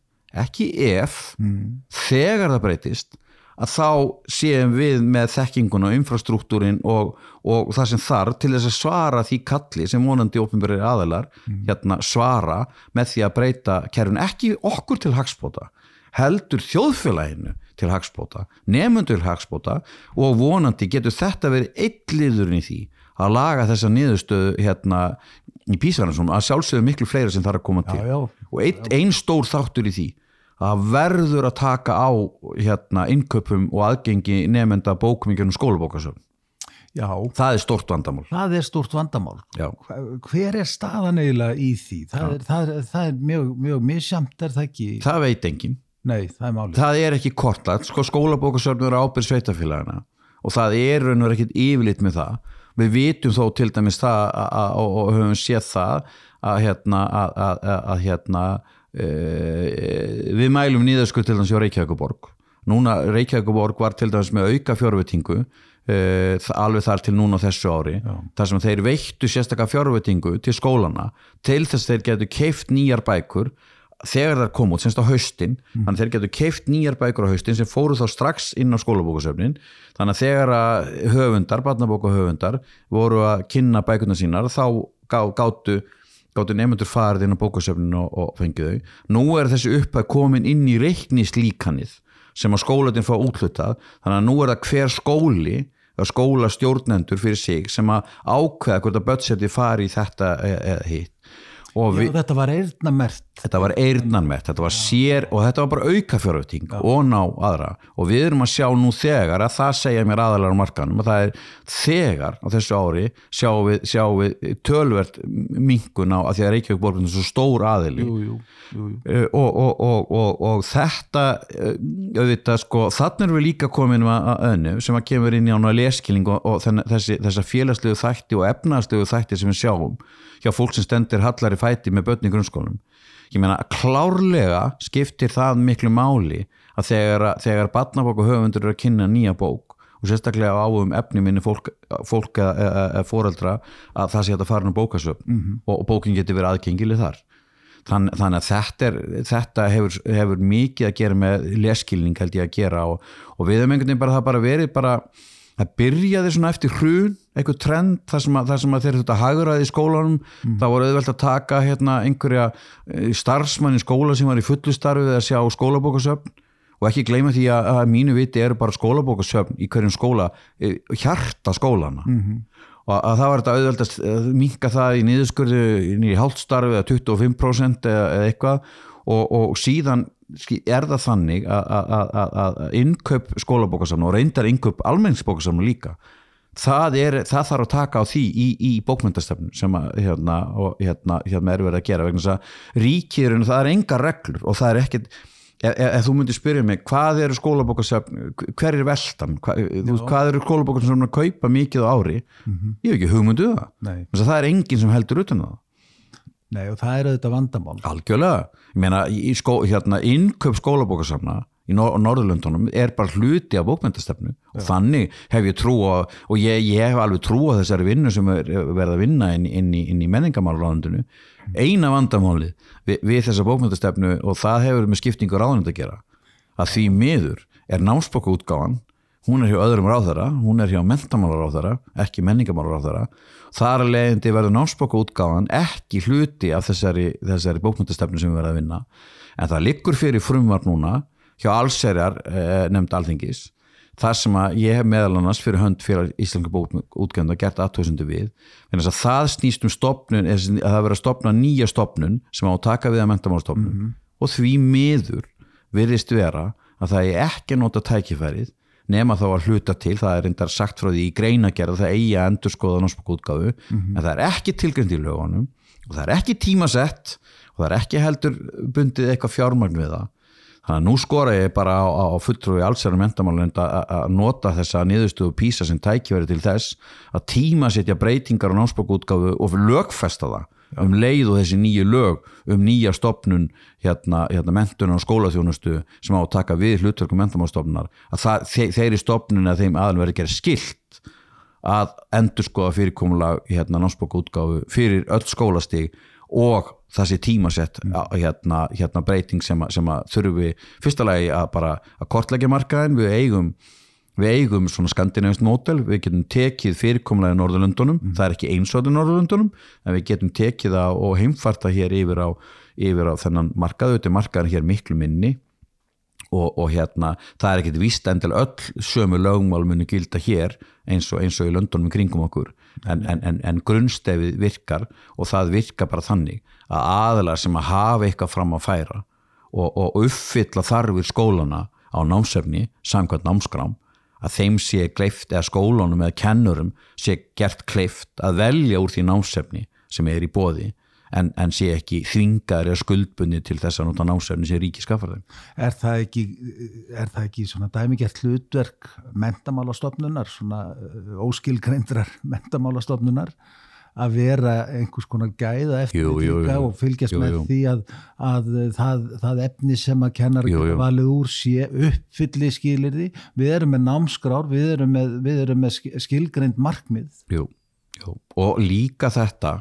ekki ef mm. þegar það breytist að þá séum við með þekkinguna og infrastruktúrin og, og það sem þarf til þess að svara því kalli sem vonandi ofinbæri aðalar mm. hérna svara með því að breyta kerfin ekki okkur til hagspóta heldur þjóðfélaginu til hagspóta, nefnundur til hagspóta og vonandi getur þetta verið eitliðurinn í því að laga þessa niðurstöðu hérna í písverðansum að sjálfsögðu miklu fleira sem þarf að koma til. Já, já, og ein, ein stór þáttur í því að verður að taka á hérna innköpum og aðgengi nefnda bókumíkjörnum skólabókasöfn já, það er stort vandamál. Það er stort vandamál. Já. Hver er staðan eiginlega í því? Það er, það er, það er mjög, mjög misjamt er það ekki, það veit enginn, nei það er málið. Það er ekki kortlægt sko skólabókasöfn eru ábyrð sveitafélagana og það er raun og veru ekkit yfirlit með það. Við vitum þó til dæmis það að, að, og, höfum séð það að hérna að, að, að, að hérna við mælum nýðarskuð til dæmis hjá Reykjavíkuborg núna Reykjavíkuborg var til dæmis með auka fjárvitingu e, alveg þar til núna þessu ári Já. þar sem þeir veittu sérstakka fjárvitingu til skólana til þess þeir getur keift nýjar bækur þegar það kom út, semst á haustin Mm. þannig að þeir getur keift nýjar bækur á haustin sem fóru þá strax inn á skólabókasöfnin þannig að þegar að höfundar, barnabókahöfundar voru að kynna bækurna sínar þá gá, gáttu gáttu nefnendur farið inn á bókasöfnin og, og fengið þau. Nú er þessi upphæð komin inn í reiknislíkanið sem að skólatin fá útlutað þannig að nú er það hver skóli eða skóla stjórnendur fyrir sig sem að ákveða hvort að budgeti fari í þetta eða hitt. Og Já, þetta var eirnamert þetta var eirnanmett, þetta var sér og þetta var bara auka fjárveiting og ná aðra. Og við erum að sjá nú þegar að það segja mér aðalara á markanum að það er þegar á þessu ári sjáum við, sjáum við tölvert minkun á að því að Reykjavík borgum er svo stór aðili. Jú, jú, jú. Uh, og, og, og, og, og þetta uh, auðvitað sko þannig erum við líka komin að önnu sem að kemur inn í ána leskilning og, og þessi, þessa félagslegu þætti og efnagslegu þætti sem við sjáum hjá fólk sem stendur hallari fæti með börn í grunnskólum ég meina klárlega skiptir það miklu máli að þegar, þegar barnabók og höfundur eru að kynna nýja bók og sérstaklega á um efni minni fólk, fólk eða, eða, eða foreldra að það sé að fara um bókasöfn -hmm. og, og bókin getur verið aðgengileg þar Þann, þannig að þetta, er, þetta hefur, hefur mikið að gera með leskilning held ég að gera og, og við höfum einhvern veginn bara það bara verið bara það byrjaði svona eftir hrun eitthvað trend þar sem að, þar sem að þeir þetta hagraði í skólanum. Þá voru auðvelt að taka hérna einhverja eh, starfsmann í skóla sem var í fullu starfi að sjá skólabókasöfn. Og ekki gleyma því að, að mínu viti eru bara skólabókasöfn í hverjum skóla eh, hjarta skólana og að það var þetta auðvelt að minka það í niðurskurðu í hálfstarfi eða 25% eða, eða eitthvað. Og, og síðan er það þannig að, innkaup skólabókasamna og reyndar innkaup almenningsbókasamna líka það, er, það þarf að taka á því í, í bókmyndastefnu sem að, hérna, og, hérna, hérna er verið að gera vegna þess að ríkirinn það er enga reglur og það er ekkert ef, ef, ef þú myndir spyrja mig hvað eru skólabókasöfn, hver er veltan? Hvað, veist, hvað eru er að kaupa mikið á ári, ég hef ekki hugmyndu það. Nei. Þess að það er enginn sem heldur utan um það. Nei, og það er auðvitað vandamál. Algjörlega, ég meina í skó, hérna, innkaup skólabókasafna í Nor Norðurlöndunum er bara hluti af bókmyndastefnu og þannig hef ég trú á og ég, ég hef alveg trú á þessari vinnu sem er verið að vinna inn, inn í, inn í menningamálráðundinu eina vandamálið við, við þessa bókmyndastefnu og það hefur með skiptingu ráðund að gera að því miður er námsbókaútgáfan hún er hjá öðrum ráðara, hún er hjá mentamálaráðara, ekki menningamálaráðara þar að leiðindi verður námsbókaútgáfan ekki hluti af þessari, þessari bókmyndastefnu sem við verðum að vinna. En það liggur fyrir frumvar núna hjá allserjar eh, nefnd alþingis þar sem að ég hef meðal annars fyrir hönd fyrir Íslandska bókútgönda gert aðtöðsundu við þannig að það snýst um stopnun að það verður að stopna nýja stopnun sem á að taka við að mentamálstopnun og því miður virðist vera að það er ekki að nota tækifærið nema þá að hluta til, það er reyndar sagt frá því í greinagerð að það eigi að endur skoða námsbókútgáfu, en það er ekki tilgjönd í lögunum og það er ekki tímasett og það er ekki heldur bundið eitthvað fjármagn við það þannig að nú skora ég bara á, á fulltrúi allsærum endamálend að nota þessa niðurstöðu písa sem tækifæri til þess að tímasetja breytingar á námsbókútgáfu og lögfesta það um leið og þessi nýju lög um nýja stopnun hérna, hérna mentunar og skólaþjónustu sem á að taka við hlutverkum mentamálstofnunar að það, þe þeirri stopnun að þeim aðal verið gerð skilt að endur skoða fyrirkomulag hérna námsbóka útgáfu fyrir öll skólastig og það sé tímasett hérna, hérna breyting sem, sem að þurfi fyrsta lagi að bara að kortleggja markaðin við eigum við eigum svona skandinavist mótel, við getum tekið fyrirkomlega í Norðurlöndunum, það er ekki einsóðu Norðurlöndunum, en við getum tekið það og heimfarta hér yfir á, yfir á þennan markað, auðvitað markaðin hér miklu minni og, og hérna það er ekkit víst endil öll sömu lögmál muni gilda hér eins og, eins og í löndunum í kringum okkur. En, en, en, en grunnstefið virkar og það virkar bara þannig að aðlar sem að hafa eitthvað fram að færa og, og uppfylla þarfir skólana á námsefni samkvæmt námskrám að þeim sé kleift eða skólanum eða kennurum sé gert kleift að velja úr því námsefni sem er í bóði en, en sé ekki þvingar eða skuldbunni til þess að nota námsefni sem ríki skaffar þeim. Er það ekki, er það ekki svona dæmigert hlutverk mentamálastofnunar, svona uh, óskilgreindrar mentamálastofnunar að vera einhvers konar gæða eftir jú. og fylgjast Jú, með jú. því að, að það, það efni sem að kennar valið úr sé uppfylli skilirði. Við erum með námskrár, við erum með, við erum með sk- skilgreind markmið. Jú, jú. Og líka þetta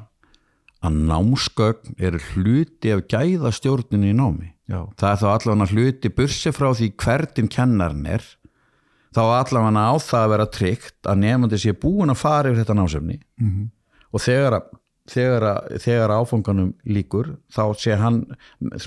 að námsgögn eru hluti af gæðastjórninu í námi. Já. Það er þá allavega hluti bursi frá því hvernig kennarinn er þá allavega á það að vera tryggt að nefndi sé búin að fara yfir þetta námsefni -hmm. Og þegar að Þegar, þegar áfanganum líkur þá sé hann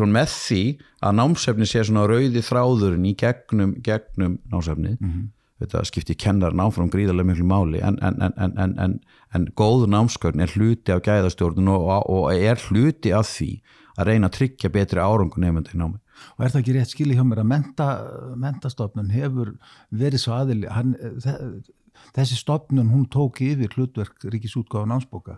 með því að námsefni sé svona rauði þráðurinn í gegnum, gegnum námsefni -hmm. þetta skipti kennar náfram gríðarlega miklu máli en, en, en, en, en, en, en góð námskörn er hluti af gæðastjórnun og, og er hluti af því að reyna að tryggja betri árangur nefnda í námi Og er það ekki rétt skilið hjá mér að menta, mentastofnun hefur verið svo aðili, hann, þe- þessi stofnun hún tók yfir hlutverk.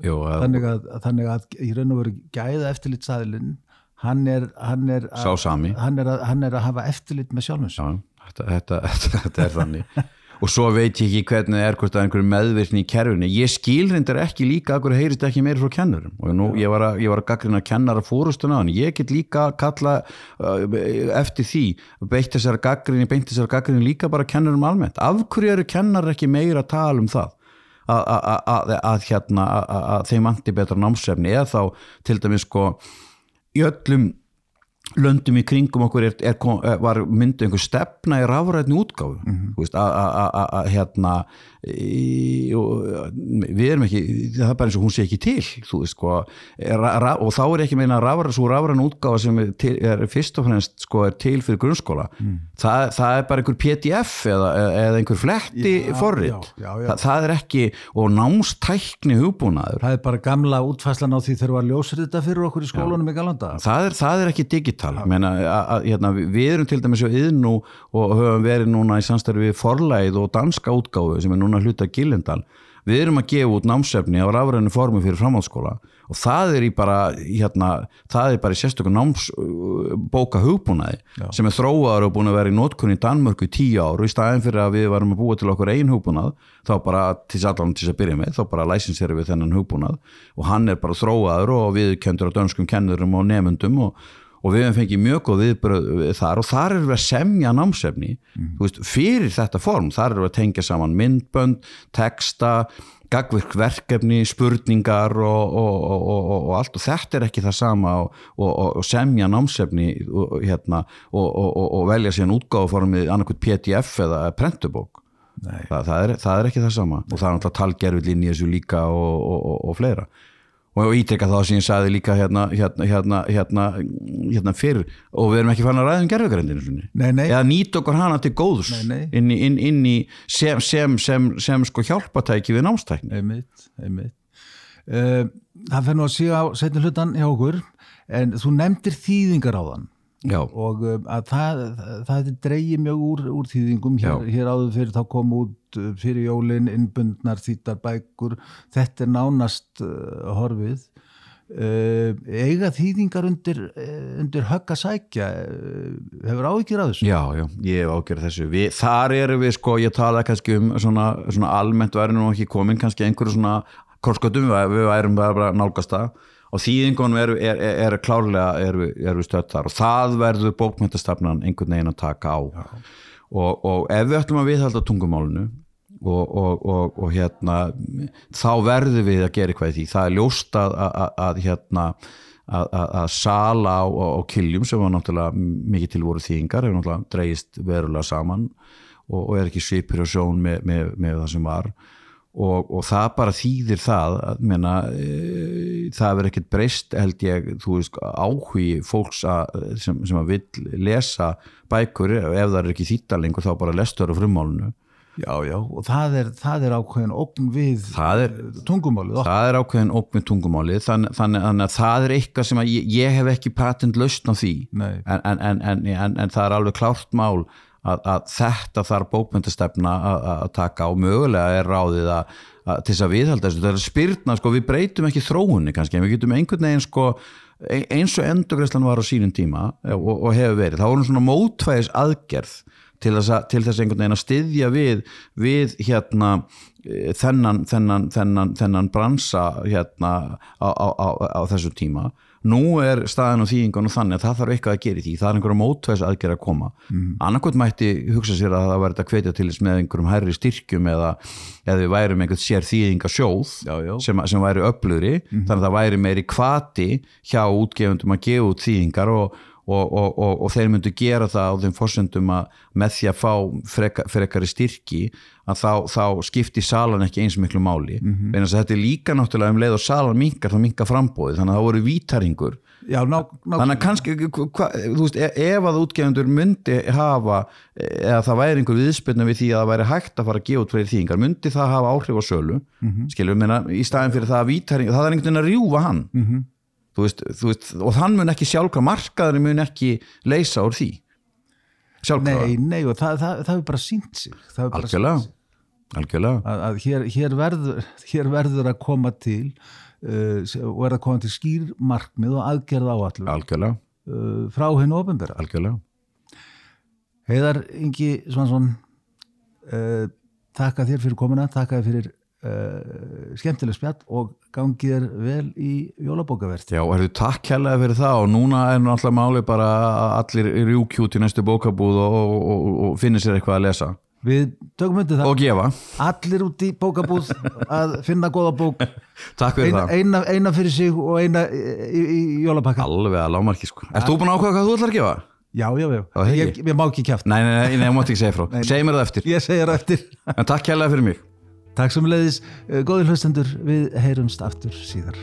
Jú, að- þannig, að, þannig að í raun og veru gæða eftirlitsaðilinn, hann er, hann er, sami. hann er, að, hann er að hafa eftirlit með. Já, þetta, þetta, þetta, *laughs* þetta er þannig og svo veit ég ekki hvernig það er hvort það er einhverju meðvirkni í kerfinu. Ég skil reyndar ekki líka að hverju heyrist ekki meiri frá kennurum. Og nú ég var að, ég var að gaggrina kennara fórustuna hann ég get líka að kalla uh, eftir því beitt þessar gaggrinni, beint þessar gaggrinni líka bara kennurum almennt. Af hverju eru kennar ekki meira að tala um það? Að, að, að, að hérna að, að- að þeim vanti betra námsefni eða þá til dæmis sko í öllum löndum í kringum okkur er, er, er, var myndu einhver stefna í að- að að- að- að hérna í, og, við erum ekki það er bara eins og hún sé ekki til veist, sko, ra, ra, og þá er ekki meina rafræð, svo rafræðin útgáfa sem er, til, er fyrst og fremst sko, er til fyrir grunnskóla Mm. það, það er bara einhver pdf eða, eða einhver fletti já, já. Það, er ekki og námstækni hugbúnaður Það er bara gamla útfæslan á því þegar var ljósir þetta fyrir okkur í skólanum í Galanda. það er, það er ekki digital Meina, að, að, hérna, við- við erum til dæmis á yðnú og höfum verið núna í samstarfi við forlæð og danska útgáfu sem er núna hluta Gillendal við erum að gefa út námsefni á rafræðinu formu fyrir framhaldsskóla og það er í bara hérna, það er bara í sérstöku námsbóka hugbúnaði sem er þróaður og búin að vera í nótkunni í Danmörku í tíu ár og í staðin fyrir að við varum að búa til okkur ein hugbúnað þá bara til allan til þess að byrja með þá bara læsinserum við þennan hugbúnað og hann er bara þróaður og við kendur á dönskum kennurum og nefndum og, og við hefum fengið mjög góð viðbröð þar og þar erum við að semja námsefni þú veist, fyrir þetta form, þar erum við að tengja saman myndbönd, texta gagvirk verkefni, spurningar og, og, og, og, og allt og þetta er ekki það sama og, og semja námsefni og, hérna, og velja síðan útgáfaformið annarkvæmt pdf eða prentubók Þa, það, er, það er ekki það sama og það er náttúrulega talgerfill inn í þessu líka og fleira og ítrekka þá sem ég sagði líka hérna, hérna, hérna, hérna, hérna fyrir og við erum ekki fann að ræða um gerfugrindinu eða nýta okkur hana til góðs nei, nei. Inn, í, inn, inn í sem, sem, sem, sem sko hjálpatæki við námstækni. Einmitt, einmitt. Uh, það fer nú að sé á setni hlutan hjá okkur en þú nefndir þýðingar á þann Já. og uh, að það, það dreigi mjög úr, úr þýðingum. Hér, hér áður fyrir þá kom út uh, fyrir jólin innbundnar þýttar bækur þetta er nánast uh, horfið. Eiga þýðingar undir, undir högg að sækja? Hefur áhyggjur að þessu? Já, já, ég hef áhyggjur að þessu. Við, þar eru við sko, ég talaði kannski um svona, svona almennt væri nú ekki komin kannski einhverju svona korskotum við, við værum bara nálgast það og þýðingunum er, er, er, er klárlega er, er við stödd þar. Og það verður bókmyndastafnan einhvern veginn að taka á. Og, og ef við ætlum að viðhalda tungumálunu og, og, og, og hérna þá verður við að gera eitthvað í því. Það er ljóst að, að, að hérna að, að sala á kiljum sem var náttúrulega mikið til voru þýðingar hefur náttúrulega dreigist verulega saman og er ekki svipur og sjón með, með, með það sem var og, og það bara þýðir það að menna, e, það verður ekkert breyst held ég, veist, áhugi fólks að, sem, sem að vil lesa bækur, ef það er ekki þýttalengur þá bara lestur á frummálunu Já, já, og það er, það er ákveðin ógn við er, tungumálið. Það er ákveðin ógn við tungumálið, þannig, þannig að það er eitthvað sem ég, ég hef ekki patent lausn á því, en, en, en, en það er alveg klárt mál að, að þetta þarf bókmyndastefna að taka og mögulega er ráðið að, að til þess að viðhalda þessu, það er spyrna sko, við breytum ekki þróunni kannski, við getum einhvern veginn sko, e, eins og endurgræslan var á sínum tíma og, og hefur verið, þá vorum svona mótvæðis aðgerð til þess, að, til þess einhvern veginn að styðja við, við hérna e, þennan, þennan, þennan, þennan bransa hérna á, á, á, á þessu tíma nú er staðin og þýðingan og þannig að það þarf eitthvað að gera í því, það er einhverjum mótvæðs aðgerð að koma mm. annarkot mætti hugsa sér að það verður að hvetja til þess með einhverjum hærri styrkjum eða, eða við værum einhvern sér þýðingasjóð sem, sem væri öflugri mm. þannig að það væri meiri kvati hjá útgefundum að gefa út þýðingar og, og, og, og þeir myndu gera það á þeim fórsendum að með því að fá frekari freka styrki að þá, þá skipti salan ekki eins miklu máli. Mm -hmm. en þess að þetta er líka náttúrulega um leið og salan minkar þá minkar frambóði þannig að það voru vítaringur. Já, ná, ná, þannig að kannski hva, veist, e, ef að útgefundur myndi hafa eða það væri einhver viðspilna við því að það væri hægt að fara að gefa út fyrir þýðingar, myndi það hafa áhrif á sölu? Mm -hmm. skiljum, í staðin fyrir það að vítaringur, það er einhvern veginn að rjúfa hann. Mm -hmm þú veist, þú veist, og þann mun ekki sjálfkvæða markaður mun ekki leysa úr því. Sjálfkvæða Nei, nei, og það, það, það er bara sínt sig. Algjörlega, algjörlega. Að, að hér, hér, verður, hér verður að koma til uh, og er að koma til skýrmarkmið og aðgerða á allur Algjörlega. uh, frá hennu ofinbera Algjörlega. Heiðar Ingi Svansson uh, takka þér fyrir komuna, takka þér fyrir Uh, skemmtileg spjall og gangið er vel í jólabókaverð. Já, erðu takk hérlega fyrir það og núna er náttúrulega máli bara að allir rjúkjút í næstu bókabúð og, og, og, og finnir sér eitthvað að lesa. Við tökum undir það. Og gefa. Allir út í bókabúð að finna goða bók. *laughs* Takk fyrir það. eina, eina fyrir sig og eina í, í, jólabakka Alveg að lámarki sko. Erst þú búin að ákvæða hvað þú ætlar að gefa? Já, já, já, ég, ég má ekki kæft Nei, nei, nei, ég mátti ekki segja frá. Segð mér það eftir Takk sem leiðis, eh, góði hlustendur, við heyrumst aftur síðar.